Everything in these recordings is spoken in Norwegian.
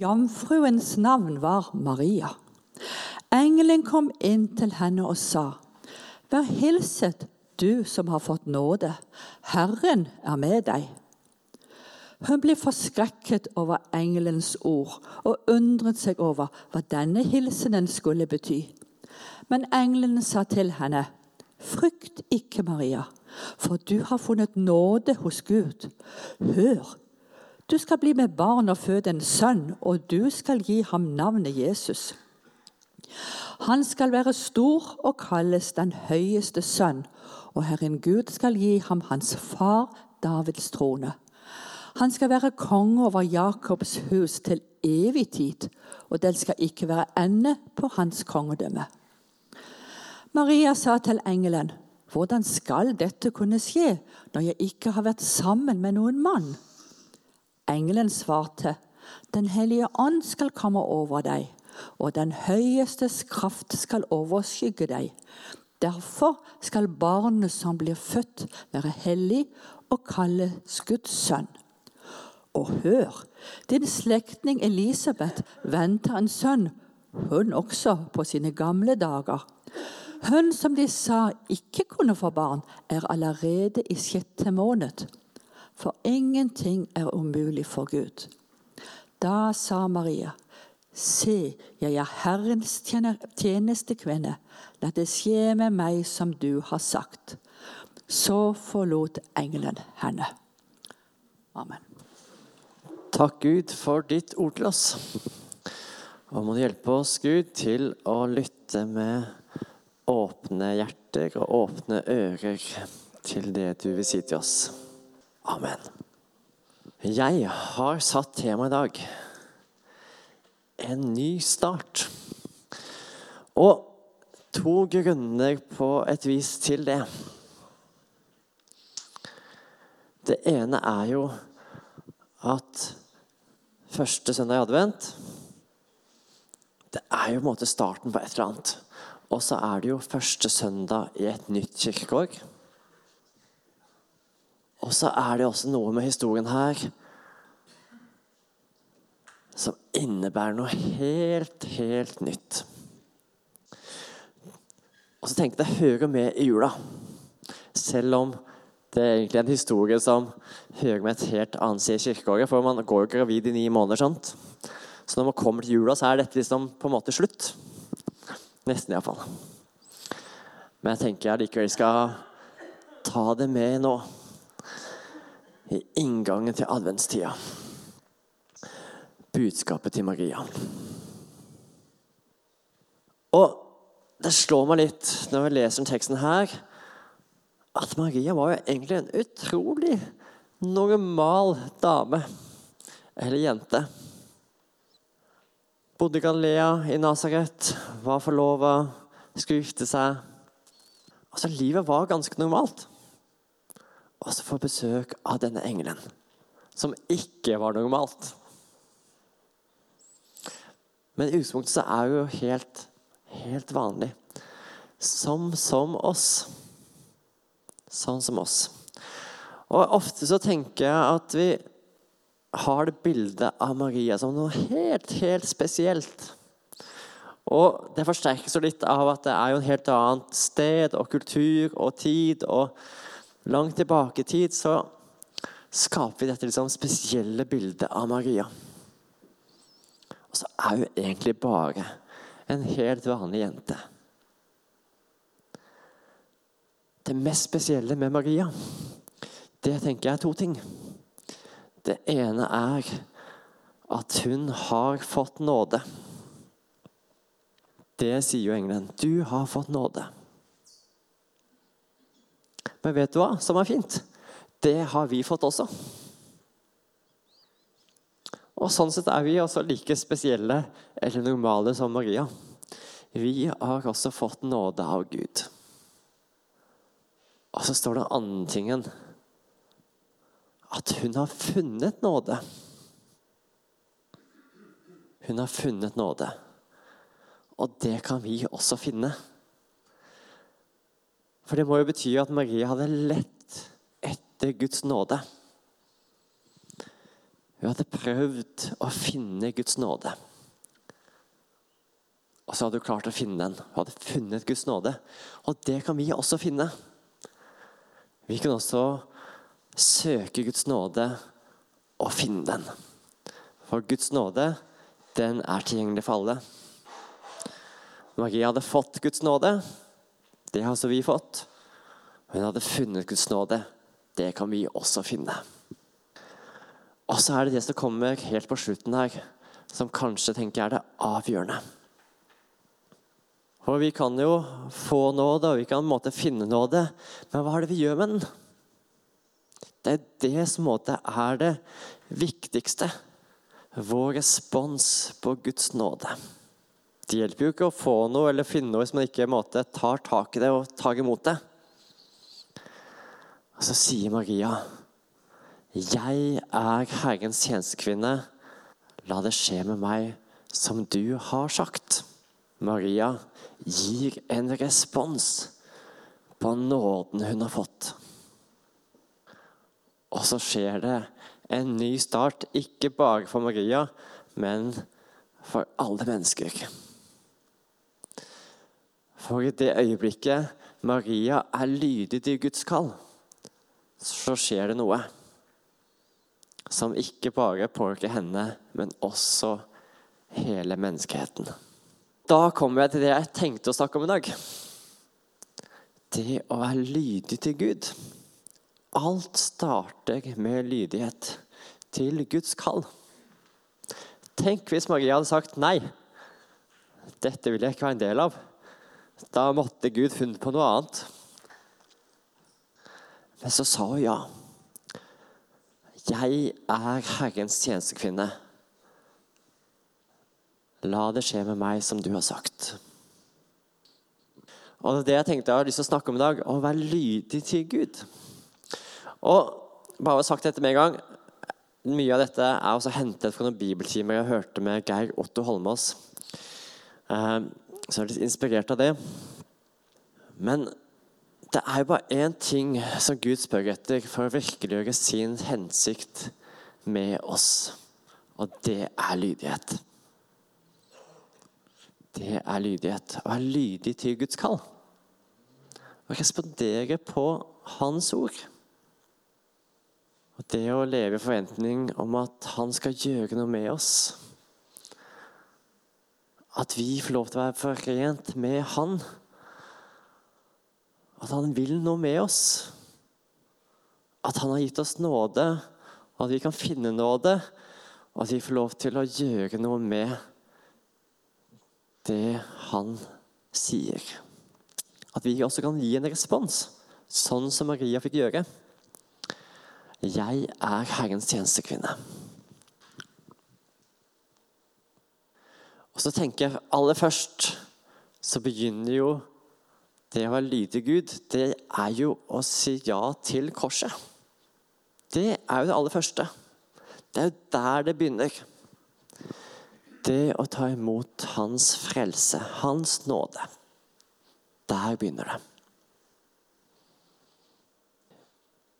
Jomfruens navn var Maria. Engelen kom inn til henne og sa, Vær hilset, du som har fått nåde. Herren er med deg. Hun ble forskrekket over engelens ord og undret seg over hva denne hilsenen skulle bety. Men engelen sa til henne, Frykt ikke, Maria, for du har funnet nåde hos Gud. Hør, du skal bli med barn og føde en sønn, og du skal gi ham navnet Jesus. Han skal være stor og kalles den høyeste sønn, og Herren Gud skal gi ham hans far Davids trone. Han skal være konge over Jakobs hus til evig tid, og det skal ikke være ende på hans kongedømme. Maria sa til engelen, 'Hvordan skal dette kunne skje når jeg ikke har vært sammen med noen mann?' Engelen svarte, 'Den hellige ånd skal komme over deg.' og den høyestes kraft skal overskygge deg. Derfor skal barnet som blir født, være hellig og kalles Guds sønn. Og hør, din slektning Elisabeth venter en sønn, hun også på sine gamle dager. Hun som de sa ikke kunne få barn, er allerede i sjette måned. For ingenting er umulig for Gud. Da sa Maria, Se, jeg er Herrens tjenestekvinne. La det skje med meg som du har sagt. Så forlot engelen henne. Amen. Takk, Gud, for ditt ord til oss. Og må du hjelpe oss, Gud, til å lytte med åpne hjerter og åpne ører til det du vil si til oss. Amen. Jeg har satt tema i dag en ny start. Og to grunner på et vis til det. Det ene er jo at første søndag i advent Det er jo på en måte starten på et eller annet. Og så er det jo første søndag i et nytt kirkegård. Og så er det også noe med historien her som innebærer noe helt, helt nytt. Og så tenkte jeg hører med i jula. Selv om det er egentlig en historie som hører med et helt annet sted i kirkeåret. For man går jo gravid i ni måneder. sant? Så når man kommer til jula, så er dette liksom på en måte slutt. Nesten iallfall. Men jeg tenker jeg likevel skal ta det med nå. I inngangen til adventstida budskapet til Maria. Og det slår meg litt når jeg leser den teksten her, at Maria var jo egentlig en utrolig normal dame. Eller jente. Bodde i Galilea, i Nasaret, var forlova, skulle gifte seg. Altså, Livet var ganske normalt. Og så få besøk av denne engelen, som ikke var normalt. Men i utgangspunktet så er det jo helt, helt vanlig. Som som oss. Sånn som oss. Og Ofte så tenker jeg at vi har det bildet av Maria som noe helt, helt spesielt. Og Det forsterkes jo litt av at det er jo en helt annet sted og kultur og tid. Og langt tilbake i tid så skaper vi dette liksom spesielle bildet av Maria. Og så er hun egentlig bare en helt vanlig jente. Det mest spesielle med Maria, det tenker jeg er to ting. Det ene er at hun har fått nåde. Det sier jo engelen. Du har fått nåde. Men vet du hva som er fint? Det har vi fått også. Og Sånn sett er vi også like spesielle eller normale som Maria. Vi har også fått nåde av Gud. Og så står det andre tingen at hun har funnet nåde. Hun har funnet nåde. Og det kan vi også finne. For det må jo bety at Maria hadde lett etter Guds nåde. Hun hadde prøvd å finne Guds nåde. Og så hadde hun klart å finne den. Hun hadde funnet Guds nåde. Og det kan vi også finne. Vi kan også søke Guds nåde og finne den. For Guds nåde, den er tilgjengelig for alle. Maria hadde fått Guds nåde. Det har også vi fått. Hun hadde funnet Guds nåde. Det kan vi også finne. Og så er det det som kommer helt på slutten her, som kanskje tenker er det avgjørende. For vi kan jo få nåde, og vi kan måte finne nåde, men hva er det vi gjør med den? Det er det som måte er det viktigste. Vår respons på Guds nåde. Det hjelper jo ikke å få noe eller finne noe hvis man ikke måte, tar tak i det og tar imot det. Og så sier Maria, 'Jeg er Herrens tjenestekvinne. La det skje med meg som du har sagt.' Maria gir en respons på nåden hun har fått. Og så skjer det en ny start, ikke bare for Maria, men for alle mennesker. For i det øyeblikket Maria er lydig til Guds kall, så skjer det noe som ikke bare påvirker henne, men også hele menneskeheten. Da kommer jeg til det jeg tenkte å snakke om i dag. Det å være lydig til Gud. Alt starter med lydighet til Guds kall. Tenk hvis Maria hadde sagt nei. Dette vil jeg ikke være en del av. Da måtte Gud funnet på noe annet. Men så sa hun ja. Jeg er Herrens tjenestekvinne. La det skje med meg som du har sagt. Og det jeg tenkte jeg har lyst til å snakke om i dag. Å være lydig til Gud. Og bare sagt dette med en gang. Mye av dette er også hentet fra noen bibeltimer jeg hørte med Geir Otto Holmås. Så jeg er litt inspirert av det. Men det er jo bare én ting som Gud spør etter for å virkeliggjøre sin hensikt med oss, og det er lydighet. Det er lydighet. Å være lydig til Guds kall. Å respondere på Hans ord. Og det å leve i forventning om at Han skal gjøre noe med oss. At vi får lov til å være forent med Han. At Han vil noe med oss. At Han har gitt oss nåde, og at vi kan finne nåde. Og at vi får lov til å gjøre noe med det Han sier. At vi også kan gi en respons, sånn som Maria fikk gjøre. 'Jeg er Herrens tjenestekvinne'. Og så tenker jeg aller først så begynner jo det å være lydig Gud, det er jo å si ja til korset. Det er jo det aller første. Det er jo der det begynner. Det å ta imot Hans frelse, Hans nåde. Der begynner det.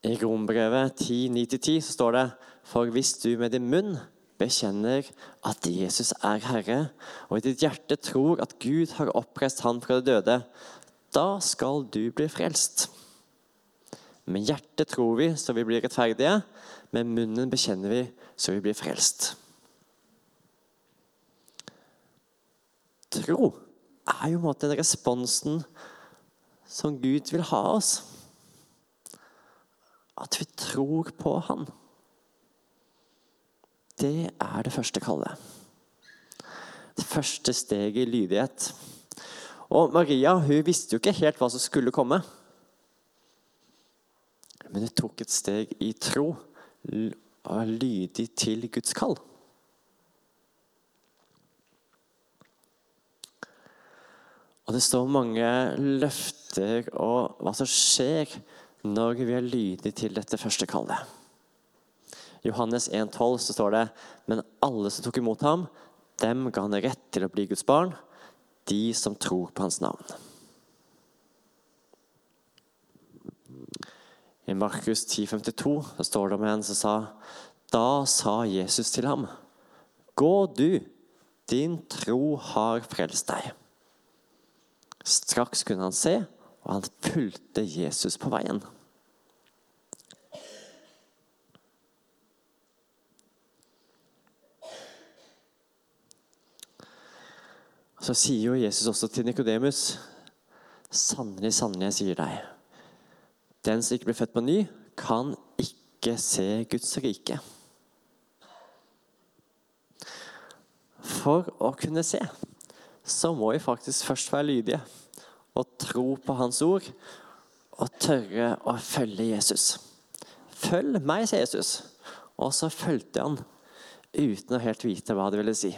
I Rombrevet 10.9-10 så står det For hvis du med din munn bekjenner at Jesus er Herre, og i ditt hjerte tror at Gud har oppreist Han fra de døde, da skal du bli frelst. Med hjertet tror vi så vi blir rettferdige, med munnen bekjenner vi så vi blir frelst. Tro er jo på en måte den responsen som Gud vil ha oss at vi tror på Han. Det er det første kallet. Det første steget i lydighet. Og Maria hun visste jo ikke helt hva som skulle komme. Men hun tok et steg i tro og lydig til Guds kall. Og Det står mange løfter og hva som skjer når vi er lydige til dette første kallet. Johannes 1,12 så står det Men alle som tok imot ham, dem ga han rett til å bli Guds barn, de som tror på hans navn. I Markus 10,52 står det om en som sa Da sa Jesus til ham, Gå du, din tro har frelst deg. Straks kunne han se, og han fulgte Jesus på veien. Så sier jo Jesus også til Nikodemus.: Sannelig, sannelig, jeg sier deg, den som ikke blir født på ny, kan ikke se Guds rike. For å kunne se, så må vi faktisk først være lydige og tro på Hans ord og tørre å følge Jesus. Følg meg, sier Jesus. Og så fulgte han uten å helt vite hva det ville si.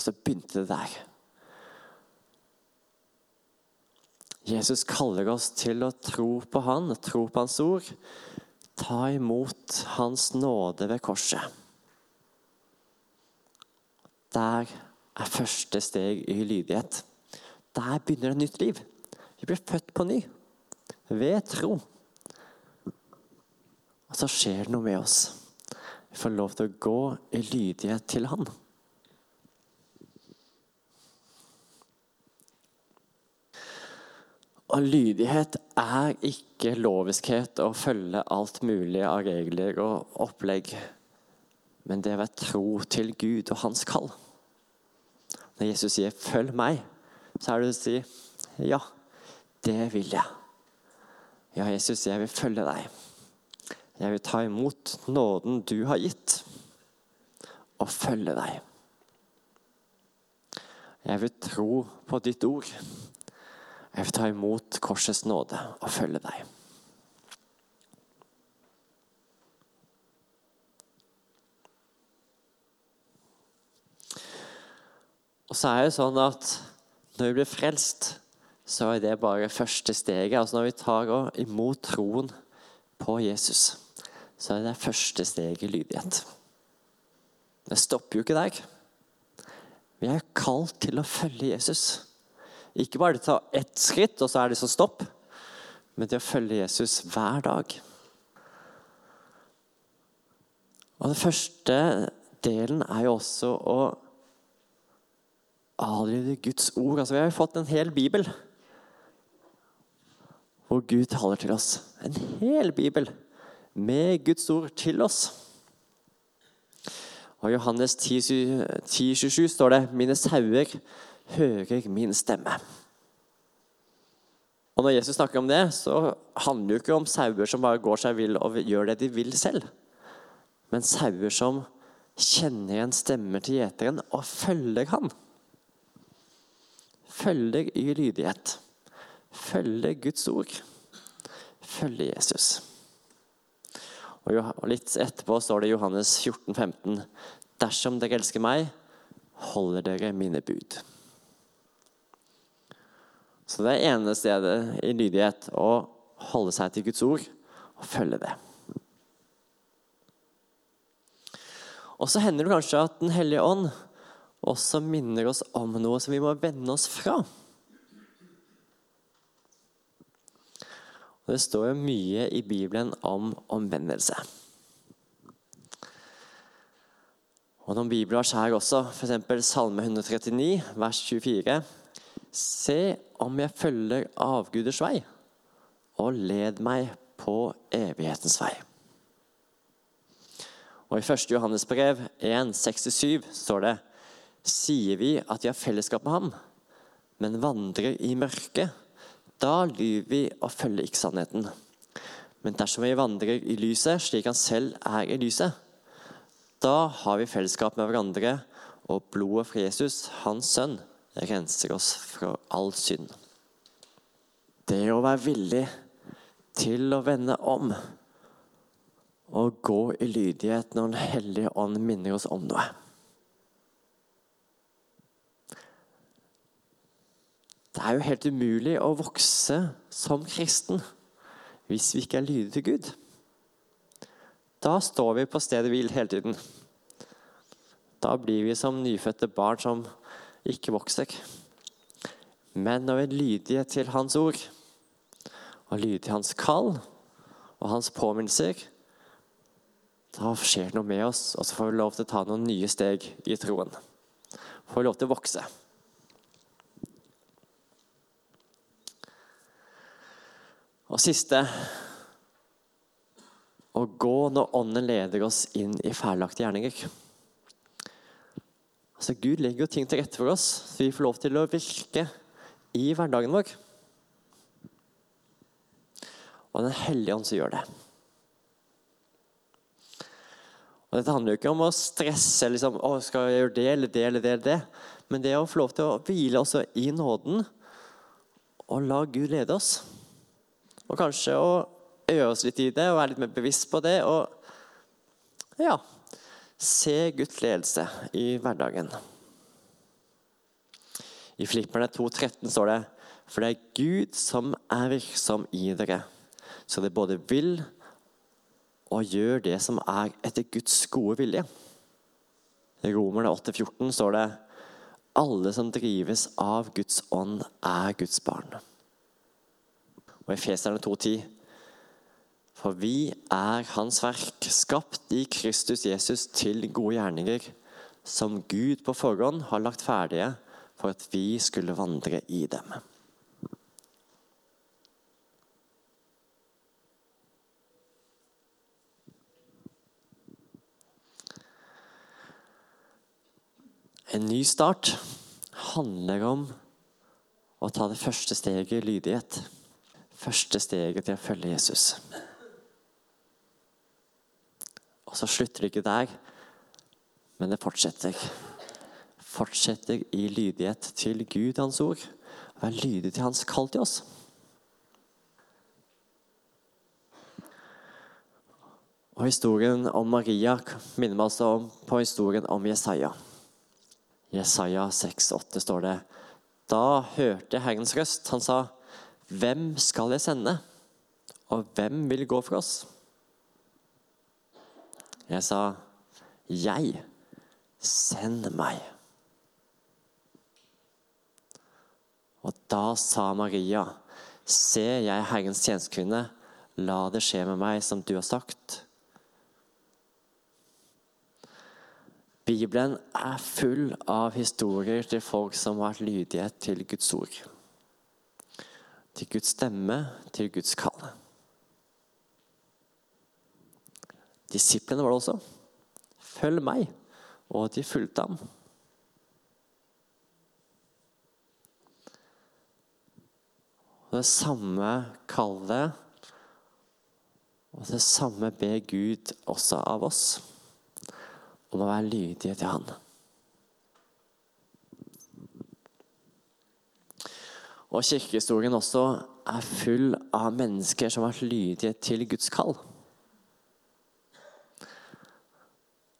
Så begynte det der. Jesus kaller oss til å tro på Han, tro på Hans ord. Ta imot Hans nåde ved korset. Der er første steg i lydighet. Der begynner et nytt liv. Vi blir født på ny ved tro. Og så skjer det noe med oss. Vi får lov til å gå i lydighet til Han. Og lydighet er ikke loviskhet å følge alt mulig av regler og opplegg, men det er å være tro til Gud og hans kall. Når Jesus sier 'følg meg', så er det å si 'ja, det vil jeg'. Ja, Jesus, jeg vil følge deg. Jeg vil ta imot nåden du har gitt, og følge deg. Jeg vil tro på ditt ord. Jeg vil ta imot korsets nåde og følge deg. Og så er det sånn at når vi blir frelst, så er det bare første steget. Altså Når vi tar imot troen på Jesus, så er det første steget lydighet. Det stopper jo ikke der. Vi er kalt til å følge Jesus. Ikke bare ta ett skritt, og så er det så stopp, men til å følge Jesus hver dag. Og Den første delen er jo også å adlyde Guds ord. Altså, vi har jo fått en hel bibel hvor Gud taler til oss. En hel bibel med Guds ord til oss. Og I Johannes 10, 10 27 står det 'Mine sauer hører min stemme'. Og Når Jesus snakker om det, så handler det jo ikke om sauer som bare går seg vill og gjør det de vil selv, men sauer som kjenner igjen stemmer til gjeteren og følger han følger i lydighet. Følger Guds ord. Følger Jesus. Og Litt etterpå står det i Johannes 14, 15, Dersom dere elsker meg, holder dere mine bud. Så det er ene stedet i lydighet å holde seg til Guds ord og følge det. Og så hender det kanskje at Den hellige ånd også minner oss om noe som vi må vende oss fra. Og det står jo mye i Bibelen om omvendelse. Og noen bibelvers her også, f.eks. Salme 139, vers 24. Se om jeg følger avguders vei, og led meg på evighetens vei. Og I 1. Johannes brev 1,67 står det sier vi at vi har fellesskap med ham, men vandrer i mørket, da lyver vi og følger ikke sannheten. Men dersom vi vandrer i lyset slik han selv er i lyset, da har vi fellesskap med hverandre, og blodet fra Jesus, hans sønn, renser oss fra all synd. Det å være villig til å vende om og gå i lydighet når Den hellige ånd minner oss om noe. Det er jo helt umulig å vokse som kristen hvis vi ikke er lydige til Gud. Da står vi på stedet hvil hele tiden. Da blir vi som nyfødte barn som ikke vokser. Men når vi er lydige til Hans ord, og lydige til Hans kall og Hans påminnelser, da skjer det noe med oss, og så får vi lov til å ta noen nye steg i troen. Får vi lov til å vokse. Og siste å gå når Ånden leder oss inn i feilaktige gjerninger. Altså, Gud legger jo ting til rette for oss, så vi får lov til å virke i hverdagen vår. Og Den hellige ånd som gjør det. Og Dette handler jo ikke om å stresse liksom, å, skal jeg gjøre det eller det eller det, eller det. Men det å få lov til å hvile også i nåden og la Gud lede oss. Og kanskje å øve oss litt i det og være litt mer bevisst på det. Og ja se Guds ledelse i hverdagen. I Flipperne 2,13 står det For det er Gud som er virksom i dere, så det både vil og gjør det som er etter Guds gode vilje. I Romerne 8,14 står det alle som drives av Guds ånd, er Guds barn. Og i Feserne 2,10 For vi er Hans verk, skapt i Kristus Jesus til gode gjerninger, som Gud på forhånd har lagt ferdige for at vi skulle vandre i dem. En ny start handler om å ta det første steget i lydighet. Første steget til å følge Jesus. Og så slutter det ikke der, men det fortsetter. Fortsetter i lydighet til Gud, Hans ord. Vær lydig til Hans kall til oss. Og Historien om Maria minner meg altså om, på historien om Jesaja. Jesaja 6,8 står det Da hørte jeg Herrens røst. Han sa, 'Hvem skal jeg sende, og hvem vil gå for oss?' Jeg sa, 'Jeg. Send meg.' Og da sa Maria, 'Se, jeg er Herrens tjenestekvinne. La det skje med meg som du har sagt.' Bibelen er full av historier til folk som har hatt lydighet til Guds ord. Til Guds stemme, til Guds kall. Disiplene var det også. Følg meg. Og de fulgte ham. Og det samme kallet og det samme ber Gud også av oss om å være lydige til Han. Og kirkehistorien også er full av mennesker som har vært lydige til Guds kall.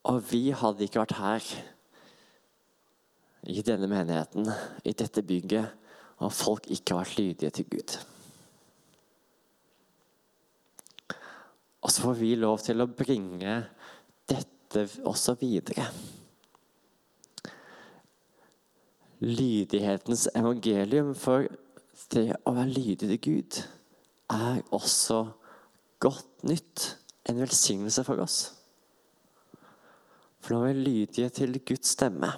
Og vi hadde ikke vært her i denne menigheten, i dette bygget, om folk ikke har vært lydige til Gud. Og så får vi lov til å bringe dette også videre. Lydighetens evangelium for det å være lydig til Gud er også godt nytt. En velsignelse for oss. For når vi er lydige til Guds stemme,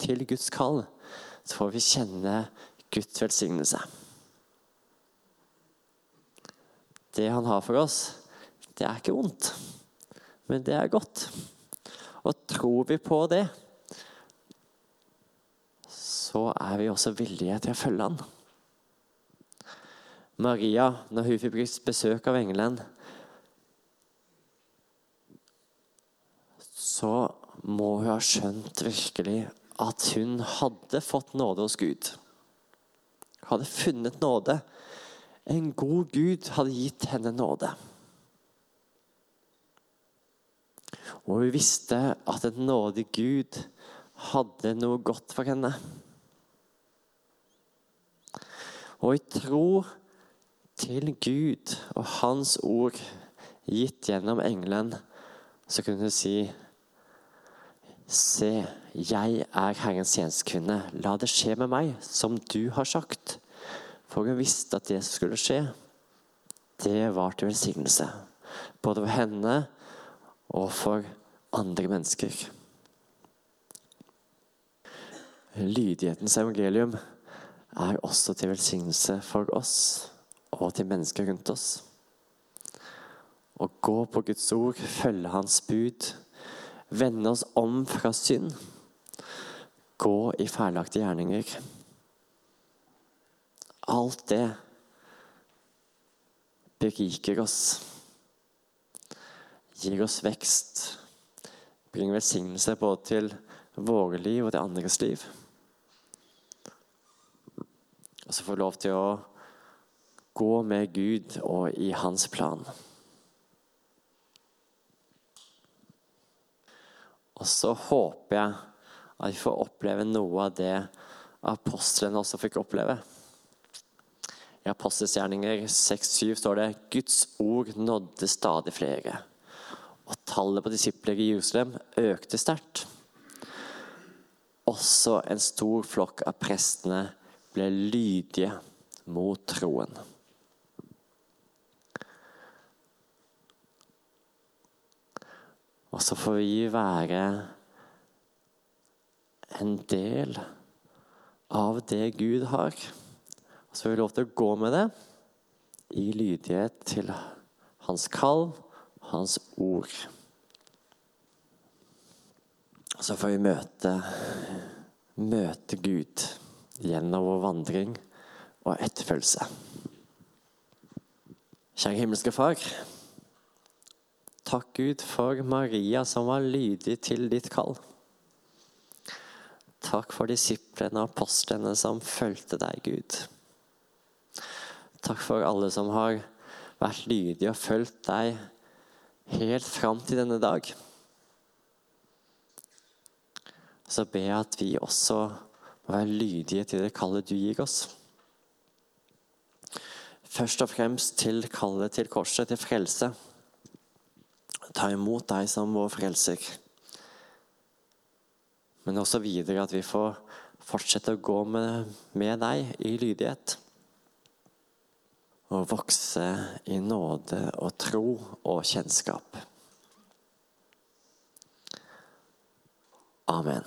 til Guds kall, så får vi kjenne Guds velsignelse. Det han har for oss, det er ikke vondt men det er godt. Og tror vi på det, så er vi også villige til å følge han. Maria, når hun fikk besøk av engelen, så må hun ha skjønt virkelig at hun hadde fått nåde hos Gud. Hadde funnet nåde. En god Gud hadde gitt henne nåde. Og hun visste at en nådig Gud hadde noe godt for henne. Og i tro til Gud og Hans ord gitt gjennom engelen, så kunne hun si Se, jeg er Herrens tjenestekvinne. La det skje med meg som du har sagt. For hun visste at det som skulle skje, det var til velsignelse. Både for henne og for andre mennesker. Lydighetens evangelium er også til velsignelse for oss og til mennesker rundt oss. Å gå på Guds ord, følge Hans bud, vende oss om fra synd, gå i feilaktige gjerninger. Alt det beriker oss, gir oss vekst, bringer velsignelse både til våre liv og til andres liv. Og så får vi lov til å gå med Gud og i hans plan. Og så håper jeg at vi får oppleve noe av det apostlene også fikk oppleve. I Apostelsgjerninger 6-7 står det Guds ord nådde stadig flere. Og tallet på disipler i Jerusalem økte sterkt. Også en stor flokk av prestene ble lydige mot troen. Og så får vi være en del av det Gud har. Og så får vi lov til å gå med det i lydighet til hans kall, hans ord. Og så får vi møte, møte Gud gjennom vår vandring og etterfølgelse. Kjære himmelske Far. Takk, Gud, for Maria som var lydig til ditt kall. Takk for disiplene og apostlene som fulgte deg, Gud. Takk for alle som har vært lydige og fulgt deg helt fram til denne dag. Så ber jeg at vi også må være lydige til det kallet du gir oss. Først og fremst til kallet til korset, til frelse. Ta imot deg som vår frelser. Men også videre at vi får fortsette å gå med, med deg i lydighet. Og vokse i nåde og tro og kjennskap. Amen.